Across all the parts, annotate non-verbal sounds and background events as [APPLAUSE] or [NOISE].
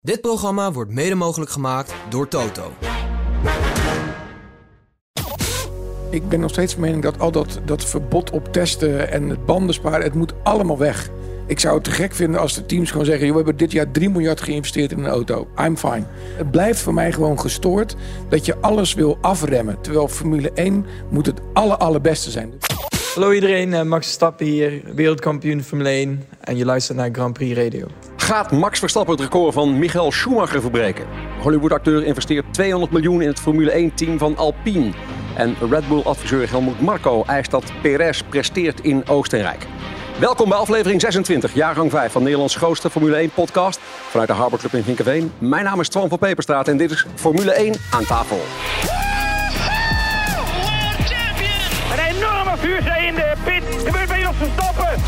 Dit programma wordt mede mogelijk gemaakt door Toto. Ik ben nog steeds van mening dat al dat, dat verbod op testen en het bandensparen, het moet allemaal weg. Ik zou het te gek vinden als de teams gewoon zeggen: "Joh, we hebben dit jaar 3 miljard geïnvesteerd in een auto. I'm fine. Het blijft voor mij gewoon gestoord dat je alles wil afremmen. Terwijl Formule 1 moet het aller, allerbeste zijn. Hallo iedereen, eh, Max Verstappen hier, wereldkampioen Formule 1 en je luistert naar Grand Prix Radio. Gaat Max Verstappen het record van Michael Schumacher verbreken? Hollywood-acteur investeert 200 miljoen in het Formule 1-team van Alpine. En Red Bull-adviseur Helmut Marko eist dat Perez presteert in Oostenrijk. Welkom bij aflevering 26, jaargang 5 van Nederlands grootste Formule 1-podcast vanuit de Harbor Club in Vinkenveen. Mijn naam is Twan van Peperstraat en dit is Formule 1 aan tafel. Een enorme vuurzee in de pit.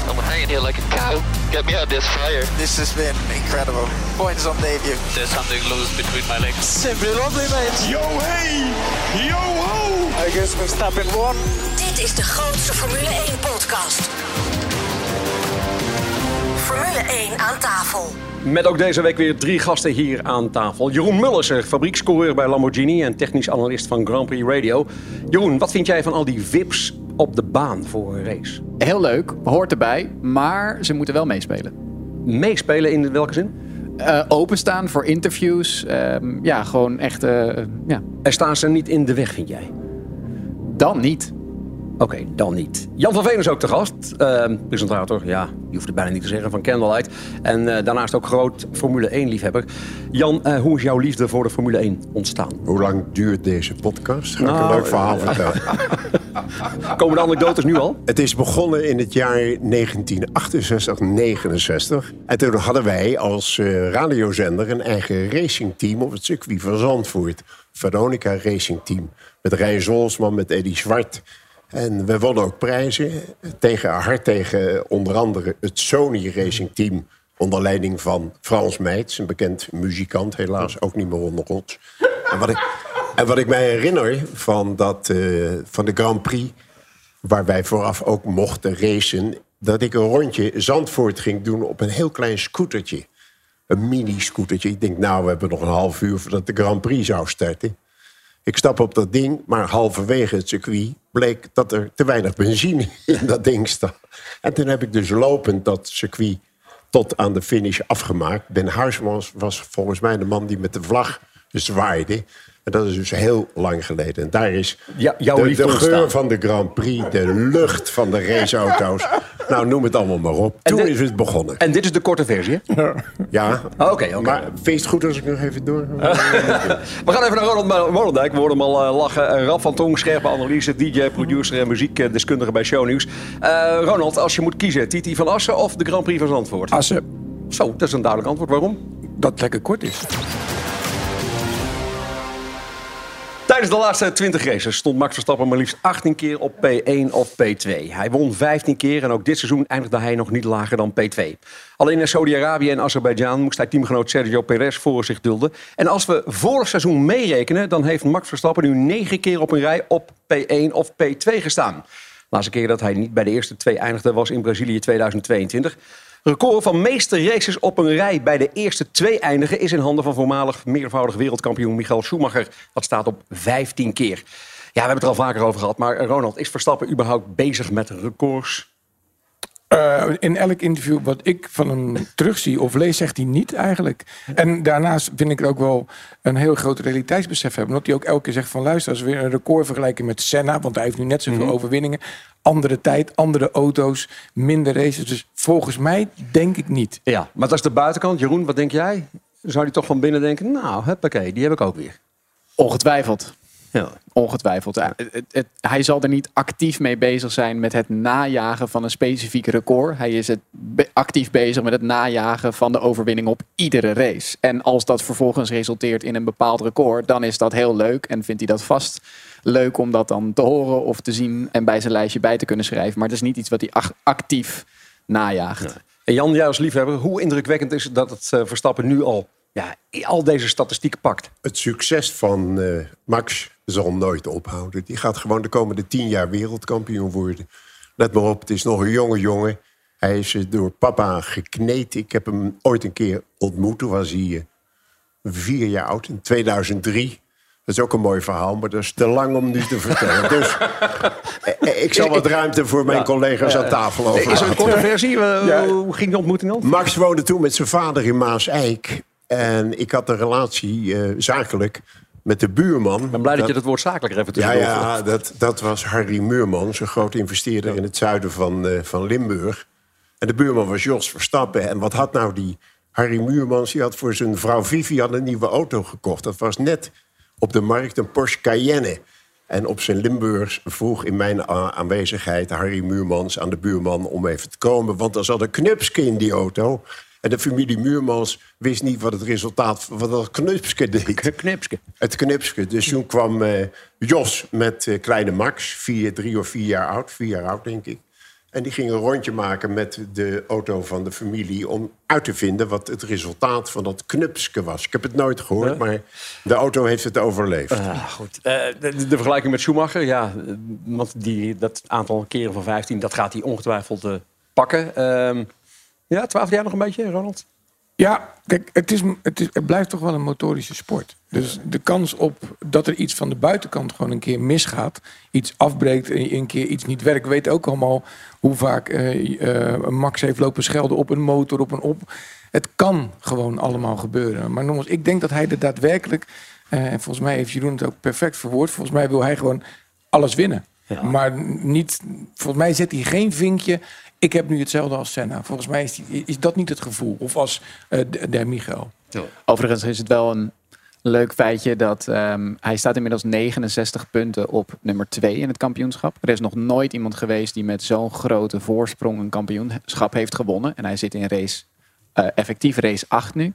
I'm hanging here like a cow. Get me out of this fire. This has been incredible. Points on debut. There's something loose between my legs. Simply lovely, mate. Yo hey, yo ho. I guess Verstappen won. Dit is de grootste Formule 1 podcast. Formule 1 aan tafel. Met ook deze week weer drie gasten hier aan tafel. Jeroen Mullersen, fabriekscoureur bij Lamborghini en technisch analist van Grand Prix Radio. Jeroen, wat vind jij van al die VIP's op de baan voor een race? Heel leuk, hoort erbij, maar ze moeten wel meespelen. Meespelen in welke zin? Eh, openstaan voor interviews. ehm, ja, gewoon echt. eh, ja. Er staan ze niet in de weg, vind jij? Dan niet. Oké, dan niet. Jan van Veen is ook te gast. Ehm, presentator, ja, je hoeft het bijna niet te zeggen, van Candlelight. En eh, daarnaast ook groot Formule 1-liefhebber. Jan, eh, hoe is jouw liefde voor de Formule 1 ontstaan? Hoe lang duurt deze podcast? Ga ik Nou, een leuk verhaal vertellen. [LAUGHS] Komen de anekdotes nu al? Het is begonnen in het jaar 1968, 69. En toen hadden wij als eh, radiozender een eigen racingteam op het circuit van Zandvoort. Veronica Racing Team. Met Rijn Zolsman, met Eddie Zwart. En we wonnen ook prijzen. Tegen, hard tegen onder andere het Sony Racing Team. Onder leiding van Frans Meijts, een bekend muzikant, helaas ook niet meer onder ons. En wat ik, en wat ik mij herinner van, dat, eh, van de Grand Prix, waar wij vooraf ook mochten racen, dat ik een rondje Zandvoort ging doen op een heel klein scootertje. Een mini-scootertje. Ik denk, nou, we hebben nog een half uur voordat de Grand Prix zou starten. Ik stap op dat ding, maar halverwege het circuit bleek dat er te weinig benzine [LAUGHS] in dat ding staat. En toen heb ik dus lopend dat circuit tot aan de finish afgemaakt. Ben Huismans was volgens mij de man die met de vlag zwaaide. En dat is dus heel lang geleden. En daar is Ja, jouw de, geur van de Grand Prix, de lucht van de raceauto's. [LAUGHS] nou, noem het allemaal maar op. Toen dit- is het begonnen. En dit is de korte versie, hè? [LAUGHS] Ja, Ah, Oké, oké. maar vind je het goed als ik nog even door... [LAUGHS] We gaan even naar Ronald Molendijk. We hoorden hem al eh, lachen. Eh, Rap van Tong, scherpe analyse, DJ, producer en muziekdeskundige bij Shownieuws. Eh Ronald, als je moet kiezen, Titi van Assen of de Grand Prix van Zandvoort? Assen, Zo, dat is een duidelijk antwoord. Waarom? dat het lekker kort is. Tijdens de laatste 20 races stond Max Verstappen maar liefst 18 keer op P1 of P2. Hij won 15 keer en ook dit seizoen eindigde hij nog niet lager dan P2. Alleen in Saudi-Arabië en Azerbeidzjan moest hij teamgenoot Sergio Perez voor zich dulden. En als we vorig seizoen meerekenen, dan heeft Max Verstappen nu 9 keer op een rij op P1 of P2 gestaan. De laatste keer dat hij niet bij de eerste twee eindigde was in Brazilië 2022. Record van meeste races op een rij bij de eerste twee eindigen is in handen van voormalig meervoudig wereldkampioen Michael Schumacher. Dat staat op 15 keer. Ja, we hebben het er al vaker over gehad, maar Ronald, is Verstappen überhaupt bezig met records? Eh, in elk interview wat ik van hem terugzie of lees, zegt hij niet eigenlijk. En daarnaast vind ik het ook wel een heel groot realiteitsbesef hebben. Omdat hij ook elke keer zegt van luister, als we weer een record vergelijken met Senna, want hij heeft nu net zoveel Mhm. overwinningen. Andere tijd, andere auto's, minder races. Dus volgens mij denk ik niet. Ja, maar dat is de buitenkant. Jeroen, wat denk jij? Zou hij toch van binnen denken, nou, huppakee, die heb ik ook weer. Ongetwijfeld. Ja. Ongetwijfeld. Ja, het- het- het- hij zal er niet actief mee bezig zijn met het najagen van een specifiek record. Hij is het be- actief bezig met het najagen van de overwinning op iedere race. En als dat vervolgens resulteert in een bepaald record, dan is dat heel leuk en vindt hij dat vast leuk om dat dan te horen of te zien en bij zijn lijstje bij te kunnen schrijven. Maar het is niet iets wat hij actief najaagt. En Jan, jij als liefhebber, hoe indrukwekkend is het dat het eh, Verstappen nu al, ja, al deze statistieken pakt? Het succes van eh, Max zal nooit ophouden. Die gaat gewoon de komende tien jaar wereldkampioen worden. Let maar op, het is nog een jonge jongen. Hij is door papa gekneed. Ik heb hem ooit een keer ontmoet. Toen was hij eh, vier jaar oud, in 2003. Dat is ook een mooi verhaal, maar dat is te lang om nu te [LAUGHS] vertellen. Dus eh, ik zal wat ruimte voor mijn Ja. collega's aan tafel over. Is er een korte versie? Eh, Hoe ging de ontmoeting dan? Max woonde toen met zijn vader in Maas-Eik. En ik had een relatie, eh, zakelijk, met de buurman. Ik ben blij dat je dat woord zakelijk er even Ja, tussendoor ja dat, dat was Harry Muurmans, een grote investeerder in het zuiden van, eh, van Limburg. En de buurman was Jos Verstappen. En wat had nou die Harry Muurmans? Die had voor zijn vrouw Vivian een nieuwe auto gekocht. Dat was net op de markt een Porsche Cayenne. En op zijn Limburgs vroeg in mijn aanwezigheid Harry Muurmans aan de buurman om even te komen. Want er zat een knupske in die auto. En de familie Muurmans wist niet wat het resultaat van dat knupske deed. [LAUGHS] Knipske. Het knipske. Dus toen kwam eh, Jos met eh, kleine Max, vier, drie of vier jaar oud. Vier jaar oud, denk ik. En die ging een rondje maken met de auto van de familie... om uit te vinden wat het resultaat van dat knupske was. Ik heb het nooit gehoord, maar de auto heeft het overleefd. Ah, goed. Eh, de, de vergelijking met Schumacher, ja, want die, dat aantal keren van 15, dat gaat hij ongetwijfeld pakken. Ehm, ja, twijfel jij nog een beetje, Ronald? Ja, kijk, het, is, het, is, het blijft toch wel een motorische sport. Dus de kans op dat er iets van de buitenkant gewoon een keer misgaat, iets afbreekt, en een keer iets niet werkt, weet ook allemaal hoe vaak eh, eh, Max heeft lopen schelden op een motor, op een op. Het kan gewoon allemaal gebeuren. Maar nogmaals, ik denk dat hij er daadwerkelijk, eh, en volgens mij heeft Jeroen het ook perfect verwoord, volgens mij wil hij gewoon alles winnen. Maar niet, volgens mij zet hij geen vinkje. Ik heb nu hetzelfde als Senna. Volgens mij is, die, is dat niet het gevoel. Of als eh, de, de Michael. Overigens is het wel een leuk feitje dat ehm, hij staat inmiddels 69 punten op nummer 2 in het kampioenschap. Er is nog nooit iemand geweest die met zo'n grote voorsprong een kampioenschap heeft gewonnen. En hij zit in race, eh, effectief race 8 nu.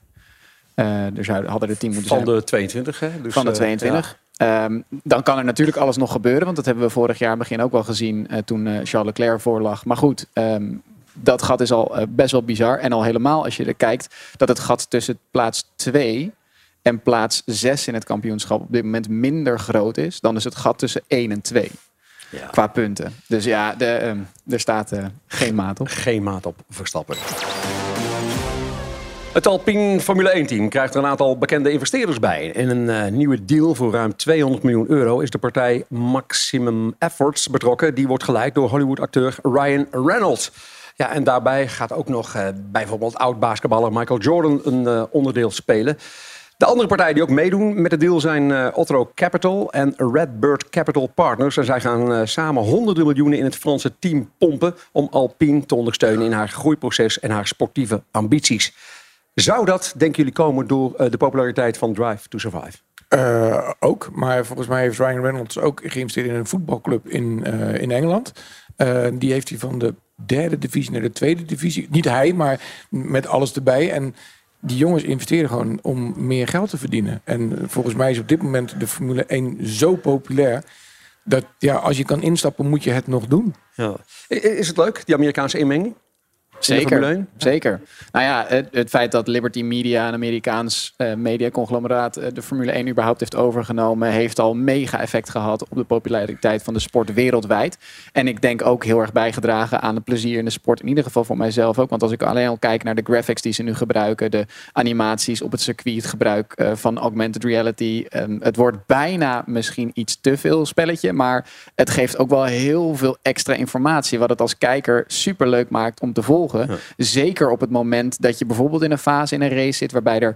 Eh er zou, hadden er 10 moeten Van zijn. de 22, hè? Dus, van de eh, 22. Ehm, dan kan er natuurlijk alles nog gebeuren. Want dat hebben we vorig jaar begin ook wel gezien eh, toen eh, Charles Leclerc voorlag. Maar goed, ehm, dat gat is al eh, best wel bizar. En al helemaal als je er kijkt dat het gat tussen plaats 2 en plaats 6 in het kampioenschap op dit moment minder groot is. Dan is het gat tussen 1 en 2. Qua punten. Dus ja, de, ehm, er staat geen maat op. Geen maat op Verstappen. Het Alpine Formule 1-team krijgt er een aantal bekende investeerders bij. In een eh, nieuwe deal voor ruim 200 miljoen euro is de partij Maximum Efforts betrokken. Die wordt geleid door Hollywood-acteur Ryan Reynolds. Ja, en daarbij gaat ook nog eh, bijvoorbeeld oud-basketballer Michael Jordan een eh, onderdeel spelen. De andere partijen die ook meedoen met de deal zijn eh, Otto Capital en Redbird Capital Partners. En zij gaan samen honderden miljoenen in het Franse team pompen om Alpine te ondersteunen in haar groeiproces en haar sportieve ambities. Zou dat, denken jullie, komen door eh, de populariteit van Drive to Survive? Eh, ook, maar volgens mij heeft Ryan Reynolds ook geïnvesteerd in een voetbalclub in, eh, in Engeland. Eh, die heeft hij van de derde divisie naar de tweede divisie. Niet hij, maar met alles erbij. En die jongens investeren gewoon om meer geld te verdienen. En volgens mij is op dit moment de Formule 1 zo populair. Dat ja, als je kan instappen, moet je het nog doen. Ja. Is het leuk, die Amerikaanse inmenging? Zeker, 1? zeker. Nou ja, het, het feit dat Liberty Media, een Amerikaans eh mediaconglomeraat, eh, de Formule 1 überhaupt heeft overgenomen, heeft al mega effect gehad op de populariteit van de sport wereldwijd. En ik denk ook heel erg bijgedragen aan het plezier in de sport, in ieder geval voor mijzelf ook. Want als ik alleen al kijk naar de graphics die ze nu gebruiken, de animaties op het circuit, het gebruik eh, van augmented reality, ehm, het wordt bijna misschien iets te veel spelletje, maar het geeft ook wel heel veel extra informatie, wat het als kijker super leuk maakt om te volgen. Zeker op het moment dat je bijvoorbeeld in een fase in een race zit waarbij er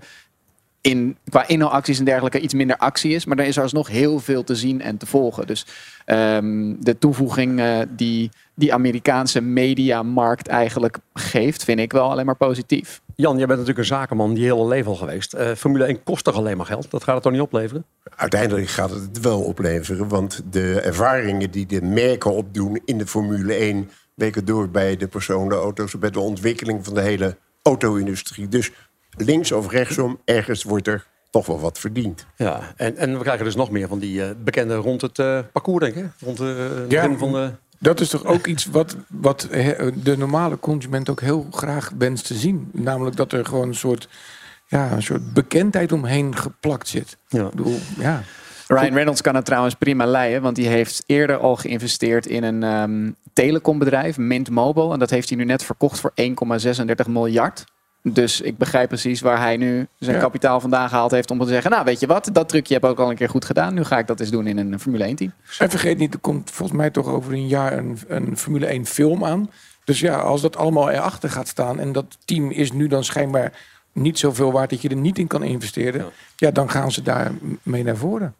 in, qua inhaalacties en dergelijke iets minder actie is. Maar dan is er alsnog heel veel te zien en te volgen. Dus ehm, de toevoeging eh, die die Amerikaanse mediamarkt eigenlijk geeft, vind ik wel alleen maar positief. Jan, jij bent natuurlijk een zakenman die heel leven al geweest. Eh, Formule 1 kost toch alleen maar geld? Dat gaat het toch niet opleveren? Uiteindelijk gaat het het wel opleveren. Want de ervaringen die de merken opdoen in de Formule 1... weken door bij de personenauto's... bij de ontwikkeling van de hele auto-industrie. Dus links of rechtsom, ergens wordt er toch wel wat verdiend. Ja, en, en we krijgen dus nog meer van die eh, bekende rond het eh, parcours, denk ik. Rond de, Ja, begin van de... Dat is toch ook iets wat, wat de normale consument ook heel graag wenst te zien. Namelijk dat er gewoon een soort, ja, een soort bekendheid omheen geplakt zit. Ja. Ik bedoel, ja. Ryan Reynolds kan het trouwens prima leiden, want die heeft eerder al geïnvesteerd in een ehm, telecombedrijf, Mint Mobile. En dat heeft hij nu net verkocht voor 1,36 miljard. Dus ik begrijp precies waar hij nu zijn Ja. kapitaal vandaan gehaald heeft om te zeggen, nou weet je wat, dat trucje heb ik ook al een keer goed gedaan. Nu ga ik dat eens doen in een Formule 1 team. En vergeet niet, er komt volgens mij toch over een jaar een, een Formule 1 film aan. Dus ja, als dat allemaal erachter gaat staan en dat team is nu dan schijnbaar niet zoveel waard dat je er niet in kan investeren, ja, dan gaan ze daar mee naar voren.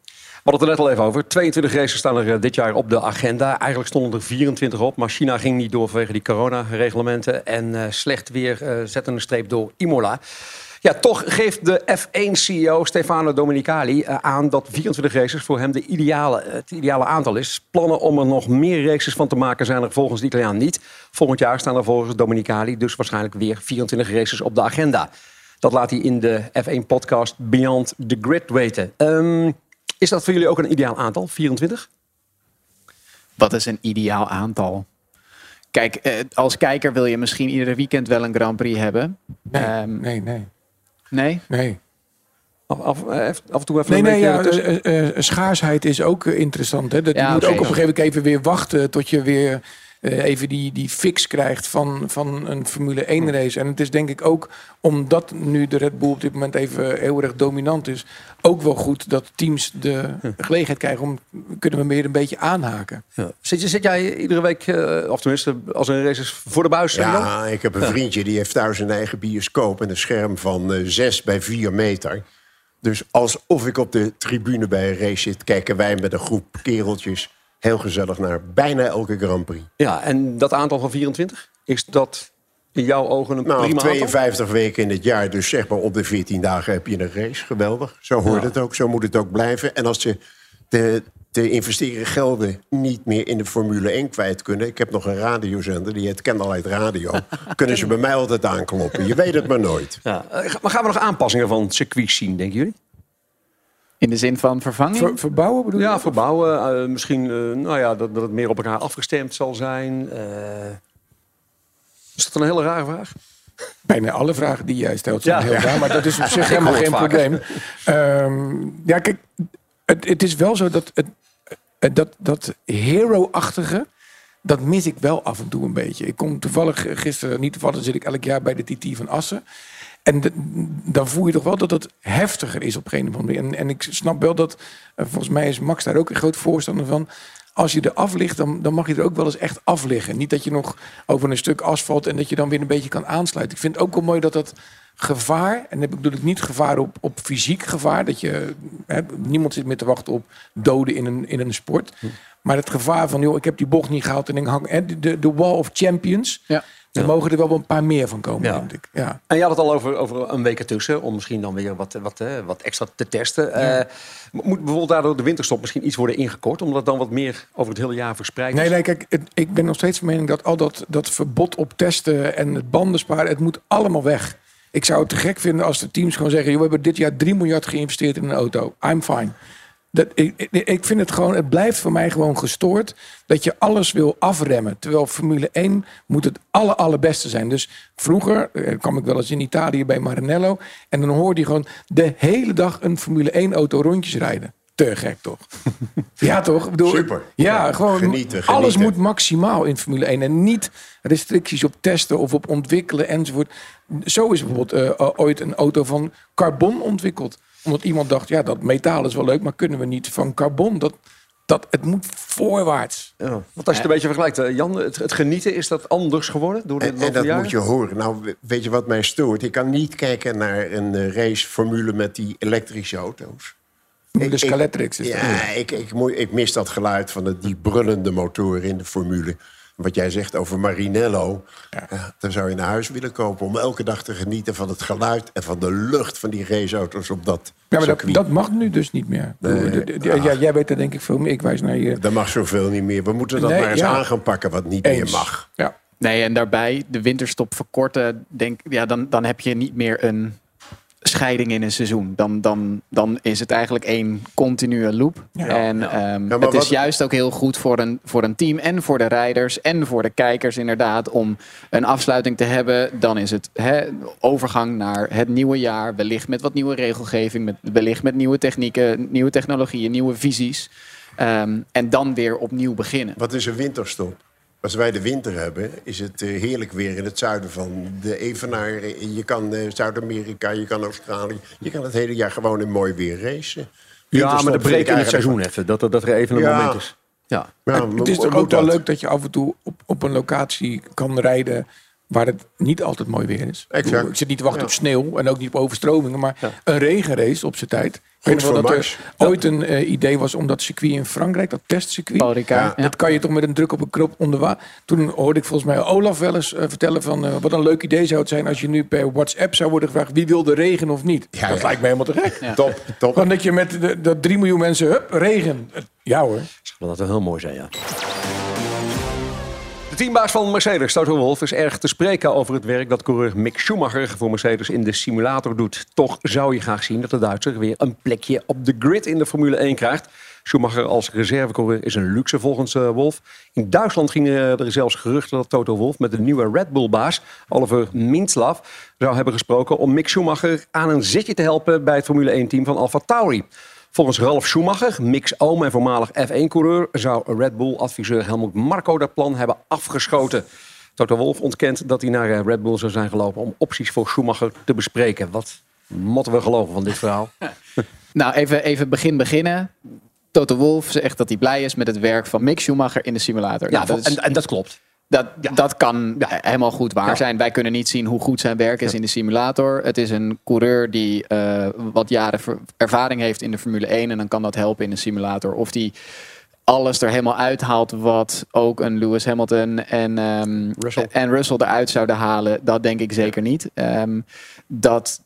Hadden het er net al even over. 22 races staan er eh, dit jaar op de agenda. Eigenlijk stonden er 24 op, maar China ging niet door vanwege die coronareglementen. En eh, slecht weer eh zette een streep door Imola. Ja, toch geeft de F1-CEO Stefano Domenicali aan dat 24 races voor hem de ideale, het ideale aantal is. Plannen om er nog meer races van te maken zijn er volgens de Italiaan niet. Volgend jaar staan er volgens Domenicali dus waarschijnlijk weer 24 races op de agenda. Dat laat hij in de F1-podcast Beyond the Grid weten. Ehm, is dat voor jullie ook een ideaal aantal, 24? Wat is een ideaal aantal? Kijk, eh, als kijker wil je misschien iedere weekend wel een Grand Prix hebben. Nee, Ehm, nee, nee. nee? nee. Af, af, eh, af en toe even Nee, een nee, beetje ja, tussen. eh, eh, schaarsheid is ook interessant. Hè? Dat Ja, je moet ook op een gegeven moment even weer wachten tot je weer eh, even die, die fix krijgt van, van een Formule 1 race. En het is denk ik ook, omdat nu de Red Bull op dit moment even heel erg dominant is, ook wel goed dat teams de gelegenheid krijgen om, kunnen we meer een beetje aanhaken. Ja. Zit, je- zit jij iedere week, eh, of tenminste als een race is, voor de buis? dan? Ja, ik heb een vriendje die heeft thuis een eigen bioscoop... en een scherm van eh 6 bij 4 meter. Dus alsof ik op de tribune bij een race zit... kijken wij met een groep kereltjes heel gezellig naar bijna elke Grand Prix. Ja, en dat aantal van 24, is dat in jouw ogen een Nou, prima 52 weken in het jaar, dus zeg maar op de 14 dagen heb je een race. Geweldig. Zo hoort Ja. het ook, zo moet het ook blijven. En als ze de, de investeren gelden niet meer in de Formule 1 kwijt kunnen... ik heb nog een radiozender, die heet Candlelight Radio... [LAUGHS] kunnen ze bij mij altijd aankloppen. Je weet het maar nooit. Ja. Eh, Maar gaan we nog aanpassingen van circuits zien, denken jullie? In de zin van vervanging? Ver- verbouwen bedoel je? Ja, verbouwen. eh, misschien eh, nou ja, dat, dat het meer op elkaar afgestemd zal zijn. eh. is dat een hele rare vraag? Bijna alle vragen die jij stelt zijn Ja. heel raar, maar dat is op [LAUGHS] zich helemaal geen vaker. probleem. Ehm, ja, kijk, het, het is wel zo dat het, het- dat, dat hero-achtige, dat mis ik wel af en toe een beetje. Ik kom toevallig gisteren, niet toevallig zit ik elk jaar bij de TT van Assen. En de- dan voel je toch wel dat het heftiger is op een of andere manier. En, en ik snap wel dat, eh, volgens mij is Max daar ook een groot voorstander van. Als je er af ligt, dan, dan mag je er ook wel eens echt af liggen. Niet dat je nog over een stuk asfalt en dat je dan weer een beetje kan aansluiten. Ik vind het ook wel mooi dat dat gevaar, en dan bedoel ik niet gevaar op, op fysiek gevaar, dat je, hè, niemand zit meer te wachten op doden in een, in een sport. Maar het gevaar van, joh, ik heb die bocht niet gehaald en ik hang, hè, de, de, de wall of champions, Ja. Daar mogen er wel een paar meer van komen, Ja. denk ik. Ja. En je had het al over, over een week ertussen, om misschien dan weer wat, wat, eh, wat extra te testen. Eh, moet bijvoorbeeld daardoor de winterstop misschien iets worden ingekort, omdat het dan wat meer over het hele jaar verspreid is? Nee, nee, kijk, het- ik ben nog steeds van mening dat al dat, dat verbod op testen en het banden sparen, het moet allemaal weg. Ik zou het te gek vinden als de teams gewoon zeggen: joh, we hebben dit jaar 3 miljard geïnvesteerd in een auto. I'm fine. Dat, ik, vind het gewoon, het blijft voor mij gewoon gestoord dat je alles wil afremmen. Terwijl Formule 1 moet het aller, allerbeste zijn. Dus vroeger eh, kwam ik wel eens in Italië bij Maranello. En dan hoorde je gewoon de hele dag een Formule 1 auto rondjes rijden. Te gek toch? [LAUGHS] ja, toch? Ik bedoel, Super. Ja, Ja, gewoon genieten, alles moet maximaal in Formule 1. En niet restricties op testen of op ontwikkelen enzovoort. Zo is bijvoorbeeld eh, ooit een auto van carbon ontwikkeld. Omdat iemand dacht, ja, dat metaal is wel leuk, maar kunnen we niet van carbon? Dat, dat, het moet voorwaarts. Ja. Want als je het een beetje vergelijkt, eh, Jan, het, het genieten, is dat anders geworden door de En, en de dat jaren? moet je horen. Nou, we- weet je wat mij stoort? Ik kan niet kijken naar een eh, raceformule met die elektrische auto's. Formule ik- Scaletrix is. Ja, ik, ik, moet- ik mis dat geluid van de, die brullende motoren in de formule. Wat jij zegt over Marinello. Ja, dan zou je naar huis willen kopen om elke dag te genieten van het geluid en van de lucht van die raceauto's op dat Ja, maar dat, circuit. dat mag nu dus niet meer. Nee. De- de- de- ja, jij weet er denk ik veel meer. Ik wijs naar je. Dat mag zoveel niet meer. We moeten dat Nee, maar eens ja. aan gaan pakken wat niet Eens. meer mag. Ja. Nee, en daarbij de winterstop verkorten, denk, ja, dan, dan heb je niet meer een scheiding in een seizoen. Dan, dan, dan is het eigenlijk één continue loop. Ja. en Ja. ehm, Ja, het is wat- juist ook heel goed voor een, voor een team en voor de rijders en voor de kijkers inderdaad om een afsluiting te hebben. Dan is het hè, overgang naar het nieuwe jaar, wellicht met wat nieuwe regelgeving, met, wellicht met nieuwe technieken, nieuwe technologieën, nieuwe visies. Ehm, en dan weer opnieuw beginnen. Wat is een winterstop? Als wij de winter hebben, is het eh, heerlijk weer in het zuiden van de Evenaar. Je kan eh, Zuid-Amerika, je kan Australië. Je kan het hele jaar gewoon in mooi weer racen. Ja, maar de break in het seizoen even. Dat, dat, dat er even een Ja. moment is. Ja. Ja, het is toch ook wel leuk dat je af en toe op, op een locatie kan rijden waar het niet altijd mooi weer is. Ik, Exact. ik zit niet te wachten Ja. op sneeuw en ook niet op overstromingen, maar een regenrace op zijn tijd. Ik weet wel dat er ooit een eh, idee was om dat circuit in Frankrijk, dat testcircuit. Paul Ricard, ja. Dat kan je toch met een druk op een knop onder wa- Toen hoorde ik volgens mij Olaf wel eens eh, vertellen van eh, wat een leuk idee zou het zijn als je nu per WhatsApp zou worden gevraagd wie wil de regen of niet. Ja, dat ja. lijkt me helemaal te gek. Top, top. Gewoon dat je met de, dat 3 miljoen mensen, hup, regen. Ja hoor. Dat zou heel mooi zijn, ja. Teambaas van Mercedes, Toto Wolff, is erg te spreken over het werk dat coureur Mick Schumacher voor Mercedes in de simulator doet. Toch zou je graag zien dat de Duitser weer een plekje op de grid in de Formule 1 krijgt. Schumacher als reservecoureur is een luxe volgens eh, Wolff. In Duitsland gingen er zelfs geruchten dat Toto Wolff met de nieuwe Red Bull-baas Oliver Mintzlaff zou hebben gesproken om Mick Schumacher aan een zitje te helpen bij het Formule 1-team van Alfa Tauri. Volgens Ralf Schumacher, Mick's oom en voormalig F1-coureur, zou Red Bull-adviseur Helmut Marko dat plan hebben afgeschoten. Toto Wolff ontkent dat hij naar eh, Red Bull zou zijn gelopen om opties voor Schumacher te bespreken. Wat moeten we geloven van dit verhaal? [LAUGHS] Nou, even, even begin beginnen. Toto Wolff zegt dat hij blij is met het werk van Mick Schumacher in de simulator. Ja, Nou, dat, is- en, en dat klopt. Dat, dat kan helemaal goed waar Ja. zijn. Wij kunnen niet zien hoe goed zijn werk is in de simulator. Het is een coureur die eh, wat jaren ervaring heeft in de Formule 1. En dan kan dat helpen in de simulator. Of die alles er helemaal uithaalt wat ook een Lewis Hamilton en, ehm, Russell. en Russell eruit zouden halen. Dat denk ik zeker niet. Ehm, dat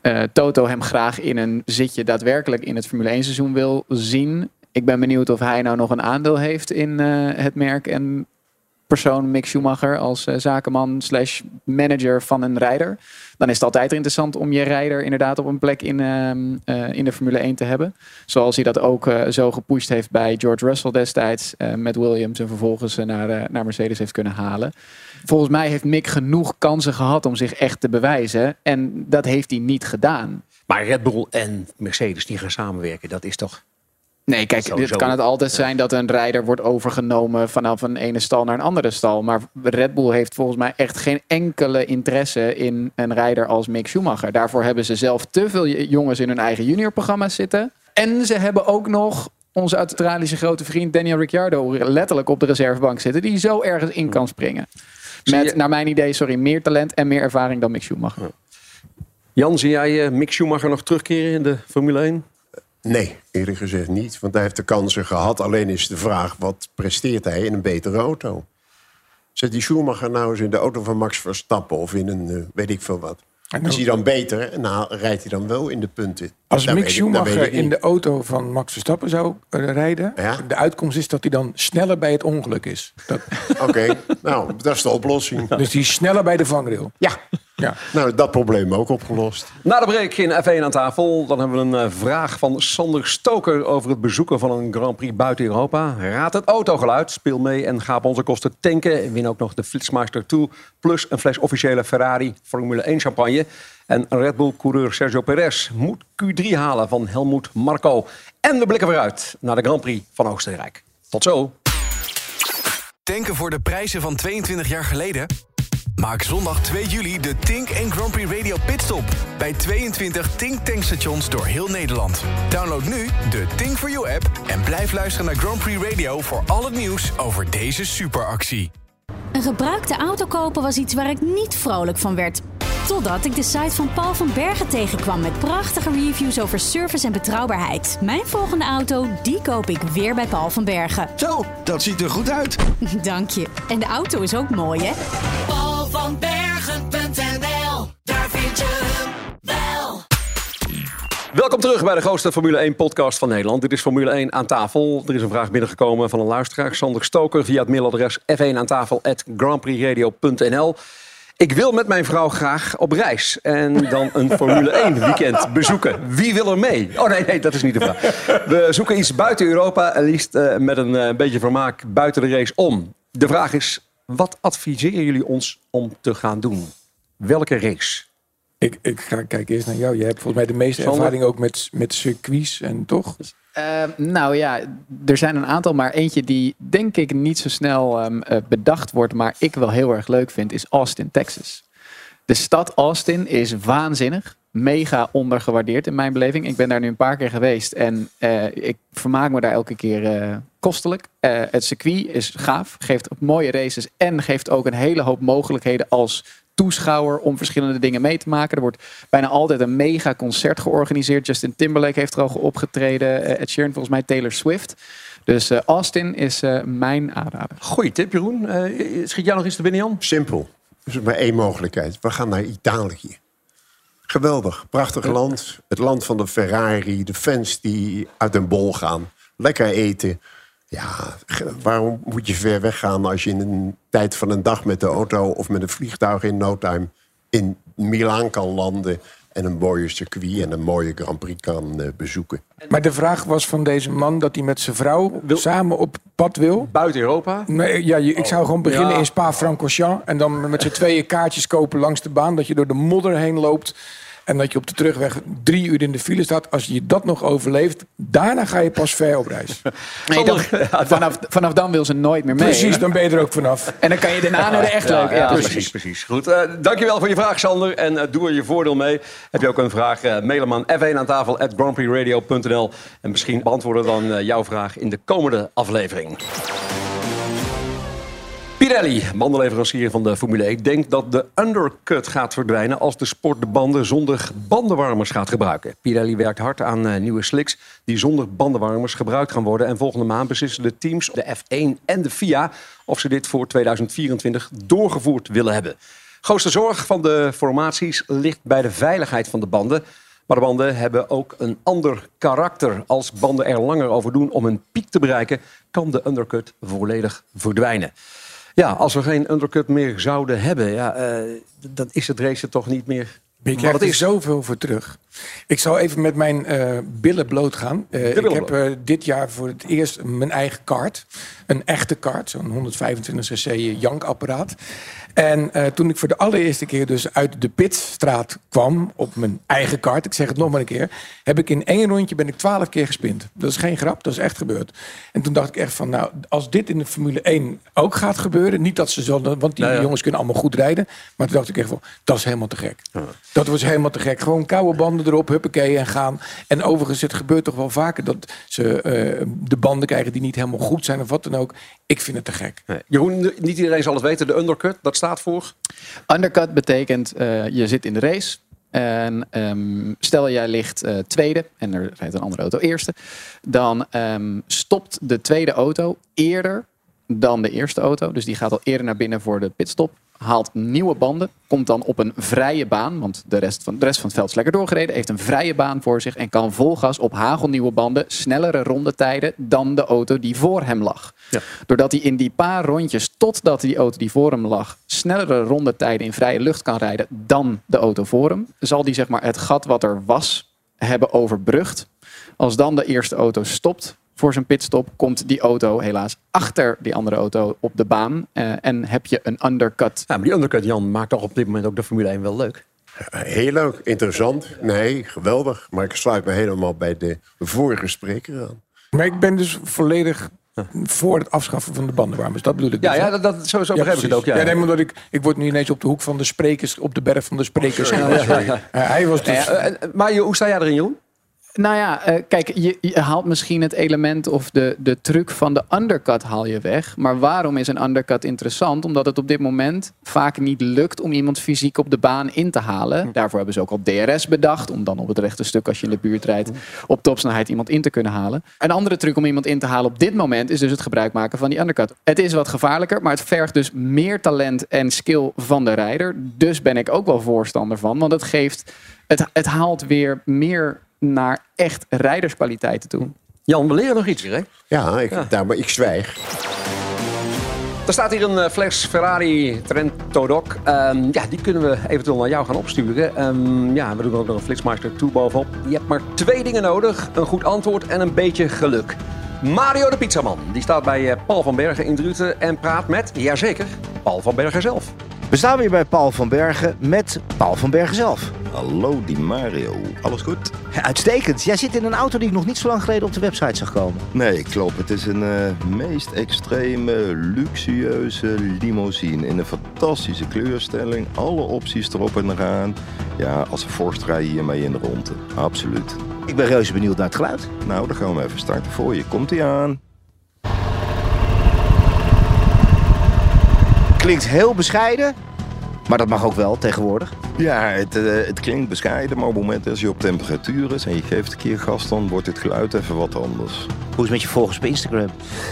eh, Toto hem graag in een zitje daadwerkelijk in het Formule 1 seizoen wil zien. Ik ben benieuwd of hij nou nog een aandeel heeft in eh, het merk en persoon Mick Schumacher als eh, zakenman slash manager van een rijder. Dan is het altijd interessant om je rijder inderdaad op een plek in, ehm, eh, in de Formule 1 te hebben. Zoals hij dat ook eh, zo gepusht heeft bij George Russell destijds met Williams en vervolgens naar, naar Mercedes heeft kunnen halen. Volgens mij heeft Mick genoeg kansen gehad om zich echt te bewijzen en dat heeft hij niet gedaan. Maar Red Bull en Mercedes die gaan samenwerken, dat is toch... Nee, kijk, Sowieso. het kan het altijd zijn dat een rijder wordt overgenomen vanaf een ene stal naar een andere stal. Maar Red Bull heeft volgens mij echt geen enkele interesse in een rijder als Mick Schumacher. Daarvoor hebben ze zelf te veel jongens in hun eigen juniorprogramma's zitten. En ze hebben ook nog onze Australische grote vriend Daniel Ricciardo letterlijk op de reservebank zitten. Die zo ergens in kan springen. Met, naar mijn idee, sorry, meer talent en meer ervaring dan Mick Schumacher. Jan, zie jij eh, Mick Schumacher nog terugkeren in de Formule 1? Nee, eerlijk gezegd niet. Want hij heeft de kansen gehad. Alleen is de vraag, wat presteert hij in een betere auto? Zet die Schumacher nou eens in de auto van Max Verstappen... of in een, eh, weet ik veel wat. En Is hij dan beter en haal- rijdt hij dan wel in de punten? Als Dat Mick Schumacher ik in de auto van Max Verstappen zou eh, rijden, Ja. de uitkomst is dat hij dan sneller bij het ongeluk is. Dat, Oké, [LAUGHS] nou, dat is de oplossing. dus die is sneller bij de vangrail. Ja, Ja. nou, dat probleem ook opgelost. Na de break in F1 aan tafel, dan hebben we een eh, vraag van Sander Stoker over het bezoeken van een Grand Prix buiten Europa. Raad het autogeluid, speel mee en ga op onze kosten tanken. En win ook nog de Flitsmeister 2 plus een fles officiële Ferrari Formule 1 champagne. En Red Bull coureur Sergio Perez moet Q3 halen van Helmut Marko. En we blikken vooruit naar de Grand Prix van Oostenrijk. Tot zo. Tanken voor de prijzen van 22 jaar geleden? Maak zondag 2 juli de Tink en Grand Prix Radio Pitstop. Bij 22 Tink tankstations door heel Nederland. Download nu de Tink for You app en blijf luisteren naar Grand Prix Radio voor al het nieuws over deze superactie. Een gebruikte auto kopen was iets waar ik niet vrolijk van werd. Totdat ik de site van Paul van Bergen tegenkwam met prachtige reviews over service en betrouwbaarheid. Mijn volgende auto, die koop ik weer bij Paul van Bergen. Zo, dat ziet er goed uit. [LAUGHS] Dank je. En de auto is ook mooi, hè? Van daar vind je hem wel. Welkom terug bij de grootste Formule 1 podcast van Nederland. Dit is Formule 1 aan tafel. Er is een vraag binnengekomen van een luisteraar, Sander Stoker, via het mailadres f1 aan tafel. Ik wil met mijn vrouw graag op reis en dan een Formule 1 weekend bezoeken. Wie wil er mee? Oh nee, nee, dat is niet de vraag. We zoeken iets buiten Europa liefst eh, met een eh, beetje vermaak buiten de race om. De vraag is, wat adviseren jullie ons om te gaan doen? Welke race? Ik, ik ga kijken eerst naar jou. Je hebt volgens mij de meeste ervaring ook met, met circuits en toch? Ehm, nou ja, er zijn een aantal, maar eentje die denk ik niet zo snel ehm, eh, bedacht wordt, maar ik wel heel erg leuk vind, is Austin, Texas. De stad Austin is waanzinnig. Mega ondergewaardeerd in mijn beleving. Ik ben daar nu een paar keer geweest en eh, ik vermaak me daar elke keer eh, kostelijk. Eh, het circuit is gaaf, geeft mooie races en geeft ook een hele hoop mogelijkheden als toeschouwer om verschillende dingen mee te maken. Er wordt bijna altijd een mega concert georganiseerd. Justin Timberlake heeft er al opgetreden. eh, Ed Sheeran, volgens mij Taylor Swift. Dus eh, Austin is eh, mijn aanrader. Goeie tip, Jeroen. Eh, schiet jij nog iets te binnen, Jan? Simpel. Er is maar één mogelijkheid. We gaan naar Italië. Geweldig. Prachtig land. Het land van de Ferrari. De fans die uit een bol gaan. Lekker eten. Ja, waarom moet je ver weggaan als je in een tijd van een dag met de auto of met een vliegtuig in no time in Milaan kan landen en een mooie circuit en een mooie Grand Prix kan eh, bezoeken. Maar de vraag was van deze man dat hij met zijn vrouw samen op pad wil. Buiten Europa? Nee, ja, ik zou gewoon beginnen Ja. in Spa-Francorchamps. En dan met z'n tweeën kaartjes kopen langs de baan. Dat je door de modder heen loopt. En dat je op de terugweg drie uur in de file staat. Als je dat nog overleeft, daarna ga je pas ver op reis. [LAUGHS] Nee, dan, [LAUGHS] vanaf, vanaf dan wil ze nooit meer mee. Precies, dan ben je er ook vanaf. [LAUGHS] En dan kan je daarna naar de echt leuk. Ja, precies, precies. Goed, eh, dankjewel voor je vraag, Sander. En eh, doe er je voordeel mee. Heb je ook een vraag, eh mail hem aan f1 aan tafel at grandprixradio.nl. En misschien beantwoorden we dan eh, jouw vraag in de komende aflevering. Pirelli, bandenleverancier van de Formule 1, denkt dat de undercut gaat verdwijnen als de sport de banden zonder bandenwarmers gaat gebruiken. Pirelli werkt hard aan eh, nieuwe slicks die zonder bandenwarmers gebruikt gaan worden. En volgende maand beslissen de teams, de F1 en de FIA, of ze dit voor 2024 doorgevoerd willen hebben. Grootste zorg van de formaties ligt bij de veiligheid van de banden. Maar de banden hebben ook een ander karakter. Als banden er langer over doen om een piek te bereiken, kan de undercut volledig verdwijnen. Ja, als we geen undercut meer zouden hebben, ja, d- dan is het racen toch niet meer Je wat krijgt er zoveel voor terug. Ik zal even met mijn eh, billen bloot gaan. Eh, ik heb eh, dit jaar voor het eerst mijn eigen kart. Een echte kart, zo'n 125cc jankapparaat. En toen ik voor de allereerste keer dus uit de pitstraat kwam op mijn eigen kart, ik zeg het nog maar een keer, heb ik in één rondje ben ik twaalf keer gespind. Dat is geen grap, dat is echt gebeurd. En toen dacht ik echt van, nou, als dit in de Formule 1 ook gaat gebeuren, niet dat ze zo, want die Nou ja. jongens kunnen allemaal goed rijden, maar toen dacht ik echt van, dat is helemaal te gek. Dat was helemaal te gek. Gewoon koude banden erop, huppakee en gaan. En overigens, het gebeurt toch wel vaker dat ze eh, de banden krijgen die niet helemaal goed zijn of wat dan ook. Ik vind het te gek. Nee. Jeroen, niet iedereen zal het weten. De undercut, dat staat voor. Undercut betekent eh, je zit in de race. En ehm, stel jij ligt eh, tweede en er rijdt een andere auto eerste. Dan ehm, stopt de tweede auto eerder dan de eerste auto. Dus die gaat al eerder naar binnen voor de pitstop. Haalt nieuwe banden. Komt dan op een vrije baan. Want de rest van, de rest van het veld is lekker doorgereden. Heeft een vrije baan voor zich. En kan vol gas op hagelnieuwe banden. Snellere rondetijden dan de auto die voor hem lag. Ja. Doordat hij in die paar rondjes, totdat die auto die voor hem lag, snellere rondetijden in vrije lucht kan rijden dan de auto voor hem, zal die zeg maar het gat wat er was hebben overbrugd. Als dan de eerste auto stopt voor zijn pitstop, komt die auto helaas achter die andere auto op de baan eh, en heb je een undercut. Ja, maar die undercut, Jan, maakt toch op dit moment ook de Formule 1 wel leuk. Heel leuk, interessant. Nee, geweldig. Maar ik sluit me helemaal bij de vorige spreker aan. Maar ik ben dus volledig voor het afschaffen van de bandenwarmers. Dat bedoel ik Ja, dus, ja dat, dat, zo, zo begrijp ik het ook. Ja. Ja, nee, maar dat ik, ik word nu ineens op de hoek van de sprekers, op de berg van de sprekers. sorry. gehaald. Ja, ja, ja. Eh, hij was dus... Eh, eh, maar hoe sta jij erin, Jeroen? Nou ja, eh, kijk, je, je haalt misschien het element of de, de truc van de undercut haal je weg. Maar waarom is een undercut interessant? Omdat het op dit moment vaak niet lukt om iemand fysiek op de baan in te halen. Daarvoor hebben ze ook al DRS bedacht. Om dan op het rechte stuk, als je in de buurt rijdt, op topsnelheid iemand in te kunnen halen. Een andere truc om iemand in te halen op dit moment is dus het gebruik maken van die undercut. Het is wat gevaarlijker, maar het vergt dus meer talent en skill van de rijder. Dus ben ik ook wel voorstander van. Want het geeft, het, het haalt weer meer naar echt rijderskwaliteiten toe. Jan, we leren nog iets hier, hè? Ja, ik, Daar, maar ik zwijg. Er staat hier een eh, fles Ferrari Trento Doc. Ehm, ja, die kunnen we eventueel naar jou gaan opsturen. Ehm, ja, we doen er ook nog een Flitsmeister 2 bovenop. Je hebt maar twee dingen nodig. Een goed antwoord en een beetje geluk. Mario de Pizzaman. Die staat bij eh, Paul van Bergen in Druten en praat met, jazeker, Paul van Bergen zelf. We staan weer bij Paul van Bergen met Paul van Bergen zelf. Hallo, die Mario. Alles goed? Uitstekend. Jij zit in een auto die ik nog niet zo lang geleden op de website zag komen. Nee, klopt. Het is een uh, meest extreme, luxueuze limousine. In een fantastische kleurstelling. Alle opties erop en eraan. Ja, als een Forst rij je hiermee in de ronde. Absoluut. Ik ben reuze benieuwd naar het geluid. Nou, dan gaan we even starten voor je. Komt-ie aan. Klinkt heel bescheiden, maar dat mag ook wel tegenwoordig. Ja, het, uh, het klinkt bescheiden, maar op het moment dat je op temperatuur is en je geeft een keer gas, dan wordt het geluid even wat anders. Hoe is het met je volgers op Instagram?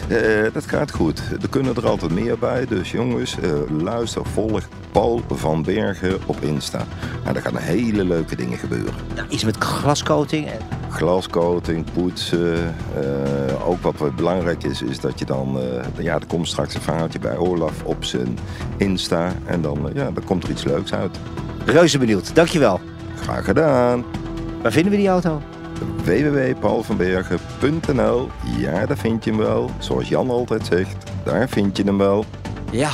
Uh, dat gaat goed. Er kunnen er altijd meer bij. Dus jongens, uh, luister, volg Paul van Bergen op Insta. Nou, daar gaan hele leuke dingen gebeuren. Nou, iets met glascoating? Glascoating, poetsen. ook wat belangrijk is, is dat je dan... ja, er komt straks een verhaaltje bij Olaf op zijn Insta. En dan, ja, dan komt er iets leuks uit. Reuze benieuwd. Dankjewel. Graag gedaan. Waar vinden we die auto? www.paulvanbergen.nl Ja, daar vind je hem wel. Zoals Jan altijd zegt, daar vind je hem wel. Ja,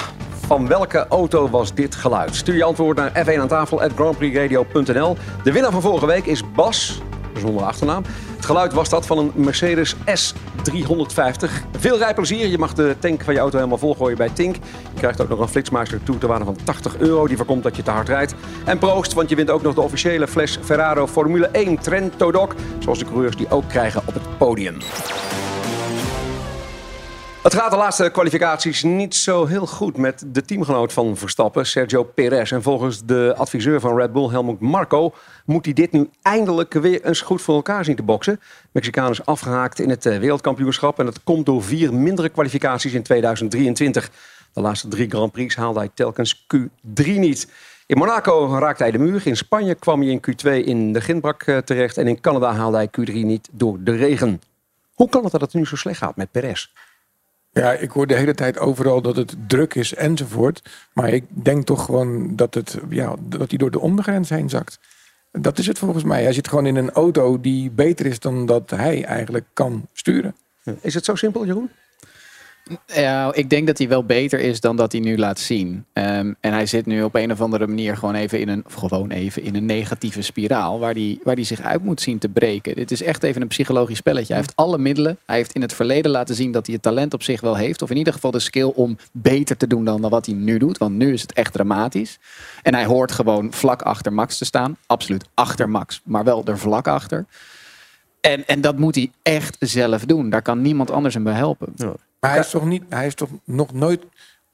van welke auto was dit geluid? Stuur je antwoord naar f1 aan tafel. De winnaar van vorige week is Bas, zonder achternaam. Geluid was dat van een Mercedes S350. Veel rijplezier. Je mag de tank van je auto helemaal volgooien bij Tink. Je krijgt ook nog een flitsmaster toe ter waarde van 80 euro. Die voorkomt dat je te hard rijdt. En proost, want je wint ook nog de officiële fles Ferraro Formule 1 Trento Doc. Zoals de coureurs die ook krijgen op het podium. Het gaat de laatste kwalificaties niet zo heel goed met de teamgenoot van Verstappen, Sergio Perez. En volgens de adviseur van Red Bull, Helmut Marco, moet hij dit nu eindelijk weer eens goed voor elkaar zien te boksen. Mexicaan is afgehaakt in het wereldkampioenschap en dat komt door vier mindere kwalificaties in 2023. De laatste drie Grand Prix haalde hij telkens Q3 niet. In Monaco raakte hij de muur. In Spanje kwam hij in Q2 in de Ginbrak terecht. En in Canada haalde hij Q3 niet door de regen. Hoe kan het dat het nu zo slecht gaat met Perez? Ja, ik hoor de hele tijd overal dat het druk is enzovoort. Maar ik denk toch gewoon dat, het, ja, dat hij door de ondergrens heen zakt. Dat is het volgens mij. Hij zit gewoon in een auto die beter is dan dat hij eigenlijk kan sturen. Is het zo simpel, Jeroen? Ja, ik denk dat hij wel beter is dan dat hij nu laat zien. Um, en hij zit nu op een of andere manier gewoon even in een, gewoon even in een negatieve spiraal. Waar hij, waar hij zich uit moet zien te breken. Dit is echt even een psychologisch spelletje. Hij heeft alle middelen. Hij heeft in het verleden laten zien dat hij het talent op zich wel heeft. Of in ieder geval de skill om beter te doen dan wat hij nu doet. Want nu is het echt dramatisch. En hij hoort gewoon vlak achter Max te staan. Absoluut achter Max. Maar wel er vlak achter. En, en dat moet hij echt zelf doen. Daar kan niemand anders hem bij helpen. Ja. Maar hij is toch, niet, hij is toch nog nooit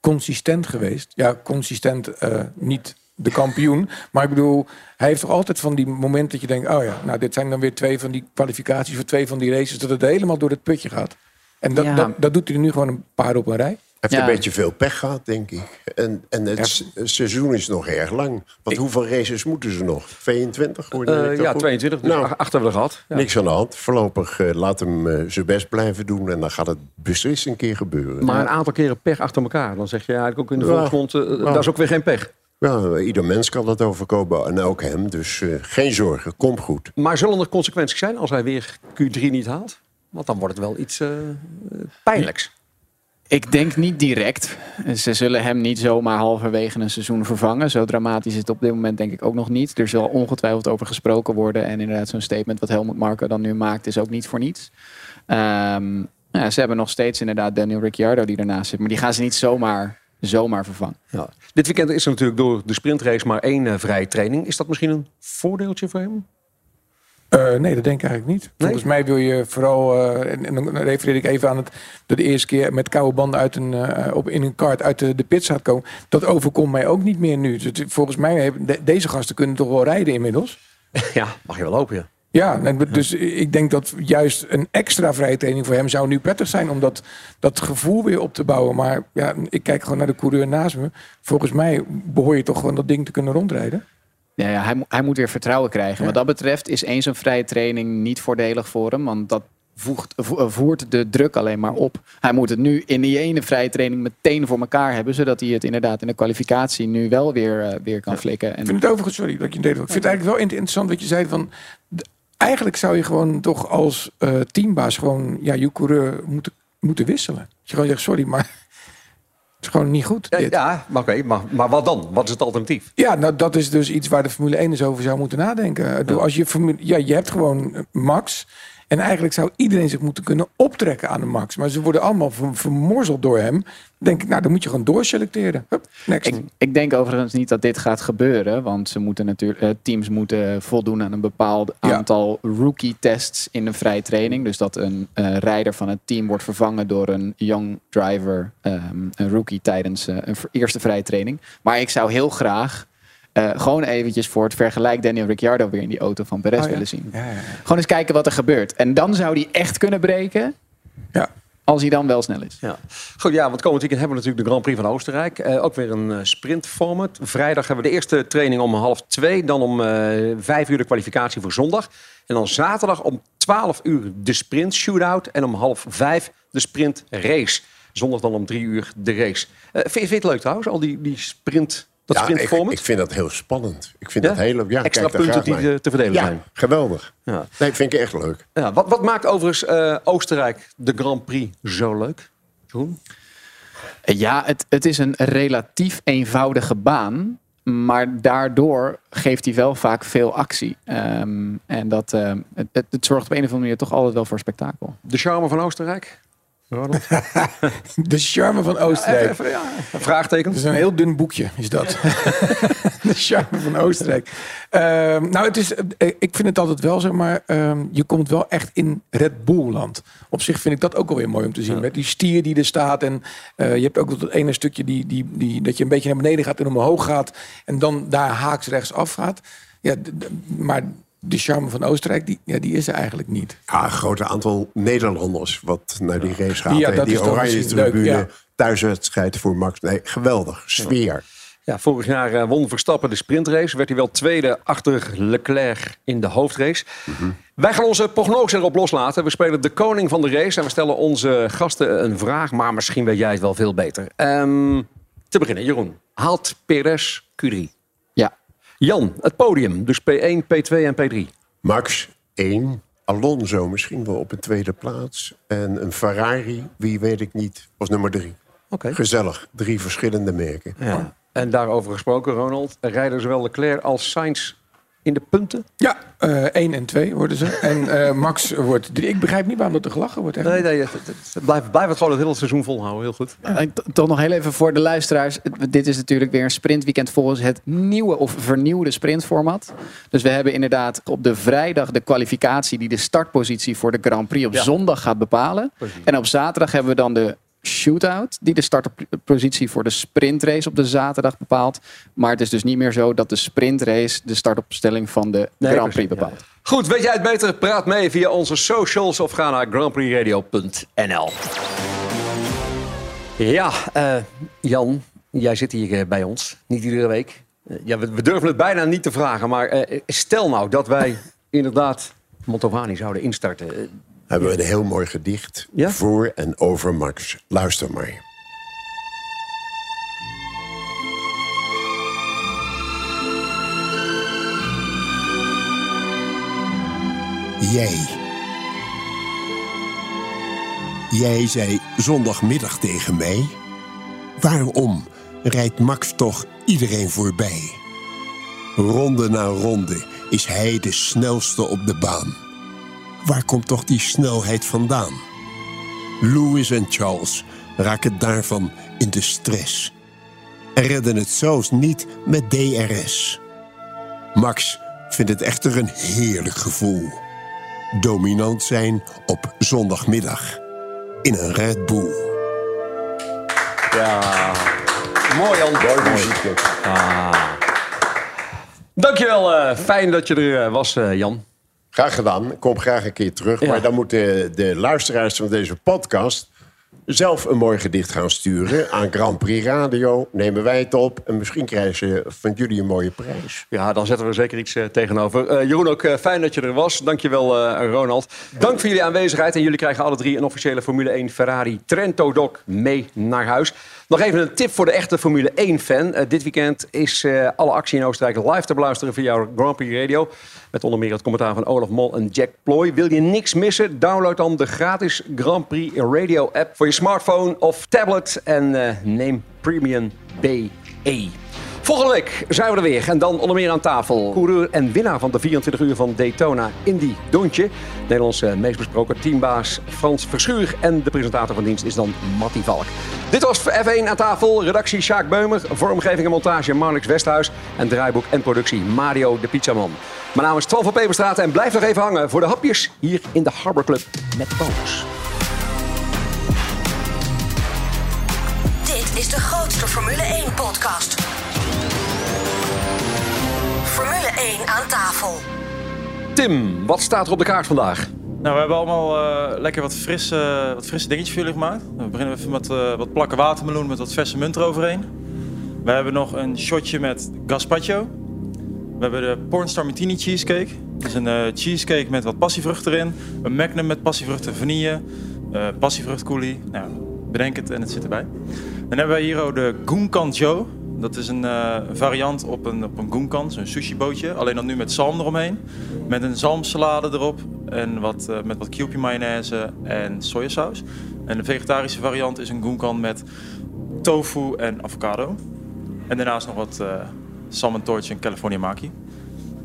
consistent geweest? Ja, consistent uh, niet de kampioen. Maar ik bedoel, hij heeft toch altijd van die momenten dat je denkt... oh ja, nou dit zijn dan weer twee van die kwalificaties... voor twee van die races, dat het helemaal door het putje gaat. En dat, Ja. dat, dat doet hij nu gewoon een paar op een rij. Heeft Ja. een beetje veel pech gehad, denk ik. En, en het seizoen is nog erg lang. Want hoeveel races moeten ze nog? 22? Hoorde Eh, ja, goed? 22. Dus Nou, ach- acht hebben we gehad. Ja. Niks aan de hand. Voorlopig eh, laat hem eh, zijn best blijven doen. En dan gaat het beslist een keer gebeuren. Maar een aantal keren pech achter elkaar. Dan zeg je eigenlijk ook in de volksmond, eh, Ja. dat is ook weer geen pech. Ja, ieder mens kan dat overkomen. En ook hem. Dus eh, geen zorgen. Komt goed. Maar zullen er consequenties zijn als hij weer Q3 niet haalt? Want dan wordt het wel iets pijnlijks. Ik denk niet direct. Ze zullen hem niet zomaar halverwege een seizoen vervangen. Zo dramatisch is het op dit moment denk ik ook nog niet. Er zal ongetwijfeld over gesproken worden. En inderdaad zo'n statement wat Helmut Marko dan nu maakt is ook niet voor niets. Ehm, ja, ze hebben nog steeds inderdaad Daniel Ricciardo die ernaast zit. Maar die gaan ze niet zomaar, zomaar vervangen. Dit weekend is er natuurlijk door de sprintrace maar één eh, vrije training. Is dat misschien een voordeeltje voor hem? Eh, nee, dat denk ik eigenlijk niet. Volgens mij wil je vooral, eh, en, en dan refereer ik even aan het, dat de eerste keer met koude banden uit een, eh, op, in een kart uit de, de pit gaat komen. Dat overkomt mij ook niet meer nu. Dus volgens mij hebben de- deze gasten kunnen toch wel rijden inmiddels. [LAUGHS] Ja, mag je wel hopen, ja. Ja, en dus ik denk dat juist een extra vrije training voor hem zou nu prettig zijn om dat, dat gevoel weer op te bouwen. Maar ja, ik kijk gewoon naar de coureur naast me. Volgens mij behoor je toch gewoon dat ding te kunnen rondrijden. Ja, ja hij, hij moet weer vertrouwen krijgen. Wat dat betreft is eens een vrije training niet voordelig voor hem. Want dat voegt, vo- voert de druk alleen maar op. Hij moet het nu in die ene vrije training meteen voor elkaar hebben. Zodat hij het inderdaad in de kwalificatie nu wel weer, eh, weer kan flikken. En Ik vind het overigens, sorry dat je het deed. Ik vind het eigenlijk wel interessant wat je zei van. Eigenlijk zou je gewoon toch als eh, teambaas gewoon ja, je coureur moeten, moeten wisselen. Dat je gewoon zegt, sorry, maar Het is gewoon niet goed. Ja, maar oké, maar, maar wat dan? Wat is het alternatief? Ja, nou dat is dus iets waar de Formule 1 eens over zou moeten nadenken. Als je, ja, je hebt gewoon eh, Max. En eigenlijk zou iedereen zich moeten kunnen optrekken aan de Max. Maar ze worden allemaal ver- vermorzeld door hem. Denk ik, nou dan moet je gewoon doorselecteren. Hup, next. Ik, ik denk overigens niet dat dit gaat gebeuren. Want ze moeten natuurlijk, eh, teams moeten voldoen aan een bepaald aantal rookie tests in een vrije training. Dus dat een eh, rijder van het team wordt vervangen door een young driver, ehm, een rookie tijdens eh, een eerste vrije training. Maar ik zou heel graag eh, gewoon eventjes voor het vergelijk Daniel Ricciardo weer in die auto van Perez Oh ja. willen zien. Ja, ja, ja. Gewoon eens kijken wat er gebeurt. En dan zou die echt kunnen breken. Ja. Als hij dan wel snel is. Ja. Goed, ja, want komend weekend hebben we natuurlijk de Grand Prix van Oostenrijk. Eh, ook weer een eh, sprintformat. Vrijdag hebben we de eerste training om half twee. Dan om eh, vijf uur de kwalificatie voor zondag. En dan zaterdag om 12 uur de sprint shootout. En om half vijf de sprint race. Zondag dan om drie uur de race. Eh, vind, je- vind je het leuk trouwens, al die, die sprint, dat Ja, ik, ik vind dat heel spannend. Ik vind Ja? dat heel leuk. Ja, Extra kijk punten die te verdelen ja, zijn. geweldig. Ja. Nee, vind ik echt leuk. Ja, wat, wat maakt overigens eh, Oostenrijk de Grand Prix zo leuk? Jeroen? Ja, het, het is een relatief eenvoudige baan. Maar daardoor geeft hij wel vaak veel actie. Ehm, en dat, ehm, het, het, het zorgt op een of andere manier toch altijd wel voor spektakel. De charme van Oostenrijk? [LAUGHS] De charme van Oostenrijk. Ja, vraagteken. Het is een heel dun boekje, is dat. [LAUGHS] de charme van Oostenrijk. Ehm, nou, het is, eh, ik vind het altijd wel, zeg maar, ehm, je komt wel echt in Red Bull-land. Op zich vind ik dat ook alweer mooi om te zien. Met die stier die er staat. En eh, je hebt ook dat ene stukje die, die, die, dat je een beetje naar beneden gaat en omhoog gaat. En dan daar haaks rechts af gaat. Ja, maar de charme van Oostenrijk, die, ja, die is er eigenlijk niet. Ja, een groot aantal Nederlanders wat naar die race gaat. Ja, dat die is oranje tribune, ja. thuiswedstrijd voor Max. Nee, geweldig. Sfeer. Ja, vorig jaar eh, won Verstappen de sprintrace. Werd hij wel tweede achter Leclerc in de hoofdrace. Wij gaan onze prognose erop loslaten. We spelen de koning van de race. En we stellen onze gasten een vraag. Maar misschien weet jij het wel veel beter. Ehm, te beginnen, Jeroen. Haalt Perez Q3? Ja. Jan, het podium. Dus P1, P2 en P3. Max 1. Alonso misschien wel op een tweede plaats. En een Ferrari, wie weet ik niet, als nummer drie. Oké. Gezellig. Drie verschillende merken. Ja. En daarover gesproken, Ronald. Rijden zowel Leclerc als Sainz in de punten? Ja, eh 1 en 2 worden ze. [LAUGHS] En eh, Max wordt 3. Ik begrijp niet waarom dat er gelachen wordt. Echt. Nee, nee, het, blijft, blijft het gewoon het hele seizoen volhouden. Heel goed. Eh, t- Toch nog heel even voor de luisteraars. Dit is natuurlijk weer een sprintweekend volgens het nieuwe of vernieuwde sprintformat. Dus we hebben inderdaad op de vrijdag de kwalificatie die de startpositie voor de Grand Prix op Ja. zondag gaat bepalen. Precies. En op zaterdag hebben we dan de shootout die de startpositie voor de sprintrace op de zaterdag bepaalt. Maar het is dus niet meer zo dat de sprintrace de startopstelling van de Nee, Grand Prix ja. bepaalt. Goed, weet jij het beter? Praat mee via onze socials of ga naar grandprixradio.nl. Ja, eh, Jan, jij zit hier eh, bij ons. Niet iedere week. Eh, ja, we, we durven het bijna niet te vragen. Maar eh, stel nou dat wij [LAUGHS] inderdaad Montovani zouden instarten. Hebben we een heel mooi gedicht Ja? voor en over Max. Luister maar. Jij. Jij zei zondagmiddag tegen mij. Waarom rijdt Max toch iedereen voorbij? Ronde na ronde is hij de snelste op de baan. Waar komt toch die snelheid vandaan? Lewis en Charles raken daarvan in de stress. En redden het zelfs niet met DRS. Max vindt het echter een heerlijk gevoel. Dominant zijn op zondagmiddag in een Red Bull. Ja, mooi muziek. Ah. Dankjewel, eh fijn dat je er eh, was, eh, Jan. Graag gedaan. Ik kom graag een keer terug. Ja. Maar dan moeten de luisteraars van deze podcast zelf een mooi gedicht gaan sturen aan Grand Prix Radio. Nemen wij het op en misschien krijgen ze van jullie een mooie prijs. Ja, dan zetten we er zeker iets eh, tegenover. Eh, Jeroen, ook eh, fijn dat je er was. Dankjewel, eh Ronald. Dank voor jullie aanwezigheid. En jullie krijgen alle drie een officiële Formule 1 Ferrari Trento Doc mee naar huis. Nog even een tip voor de echte Formule 1-fan. Eh, dit weekend is eh, alle actie in Oostenrijk live te beluisteren via Grand Prix Radio. Met onder meer het commentaar van Olaf Mol en Jack Ploy. Wil je niks missen? Download dan de gratis Grand Prix Radio app voor je smartphone of tablet. En eh, neem Premium BE. Volgende week zijn we er weer. En dan onder meer aan tafel. Coureur en winnaar van de 24 uur van Daytona, Indy Doontje. Nederlandse meest besproken teambaas Frans Verschuur. En de presentator van dienst is dan Mattie Valk. Dit was F1 aan tafel. Redactie Sjaak Beumer. Vormgeving en montage Marnix Westhuis. En draaiboek en productie Mario de Pizzaman. Mijn naam is Twan van Peperstraat. En blijf nog even hangen voor de hapjes hier in de Harbor Club met Boos. Dit is de grootste Formule 1-podcast. 1 aan tafel. Tim, wat staat er op de kaart vandaag? Nou, we hebben allemaal eh, lekker wat frisse, wat frisse dingetjes voor jullie gemaakt. We beginnen even met eh, wat plakken watermeloen met wat verse munt eroverheen. We hebben nog een shotje met gazpacho. We hebben de Pornstar Martini Cheesecake. Dat is een eh, cheesecake met wat passievrucht erin. Een magnum met passievrucht en vanille. Uh, passievrucht coulis. Nou, bedenk het en het zit erbij. Dan hebben wij hier ook de Gunkan Joe. Dat is een eh, variant op een, op een gunkan, zo'n sushi bootje. Alleen dan nu met zalm eromheen. Met een zalmsalade erop. En wat, eh, met wat Kewpie mayonaise en sojasaus. En de vegetarische variant is een gunkan met tofu en avocado. En daarnaast nog wat uh, salmon torch en California maki.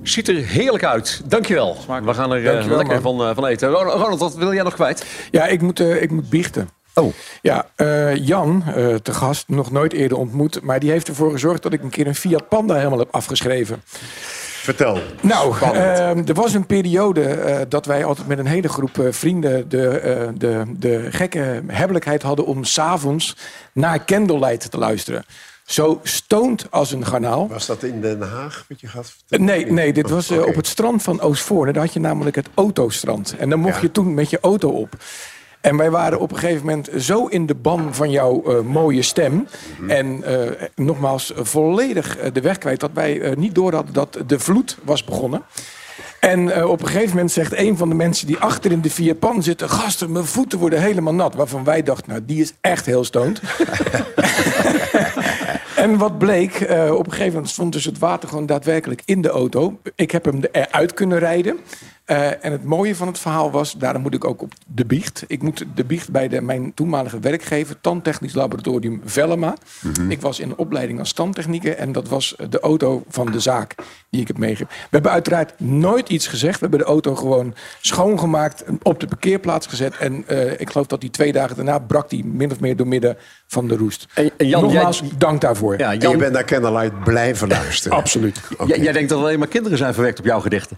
Ziet er heerlijk uit. Dankjewel. We gaan er eh, lekker man. van, eh, van eten. Ronald, wat wil jij nog kwijt? Ja, ik moet, eh, ik moet biechten. Oh. Ja, eh, Jan, eh, te gast, nog nooit eerder ontmoet. Maar die heeft ervoor gezorgd dat ik een keer een Fiat Panda helemaal heb afgeschreven. Vertel. Nou, ehm, er was een periode eh, dat wij altijd met een hele groep eh, vrienden de, eh, de, de gekke hebbelijkheid hadden om s'avonds naar Candlelight te luisteren. Zo stoned als een garnaal. Was dat in Den Haag wat je gaat Eh, Nee, nee, dit was eh, Oké. op het strand van Oostvoorne. Daar had je namelijk het autostrand. En dan mocht Ja. je toen met je auto op. En wij waren op een gegeven moment zo in de ban van jouw eh, mooie stem. Mhm. En eh, nogmaals, volledig eh, de weg kwijt. Dat wij niet door hadden dat de vloed was begonnen. En op een gegeven moment zegt een van de mensen die achter in de Fiat Pan zitten... gasten, mijn voeten worden helemaal nat. Waarvan wij dachten, nou, die is echt heel stoned. [LAUGHS] En wat bleek, op een gegeven moment stond dus het water gewoon daadwerkelijk in de auto. Ik heb hem eruit kunnen rijden. Eh, en het mooie van het verhaal was, daarom moet ik ook op de biecht. Ik moet de biecht bij de, mijn toenmalige werkgever, Tandtechnisch Laboratorium Vellema. Ik was in opleiding als tandtechnieker en dat was de auto van de zaak die ik heb meegegeven. We hebben uiteraard nooit iets gezegd. We hebben de auto gewoon schoongemaakt, op de parkeerplaats gezet. En eh, ik geloof dat die twee dagen daarna brak die min of meer door midden van de roest. En Jan, Nogmaals, jij- dank daarvoor. Ja, En je bent naar Candlelight blijven luisteren. [LAUGHS] Absoluut. Jij denkt dat alleen maar kinderen zijn verwerkt op jouw gedichten.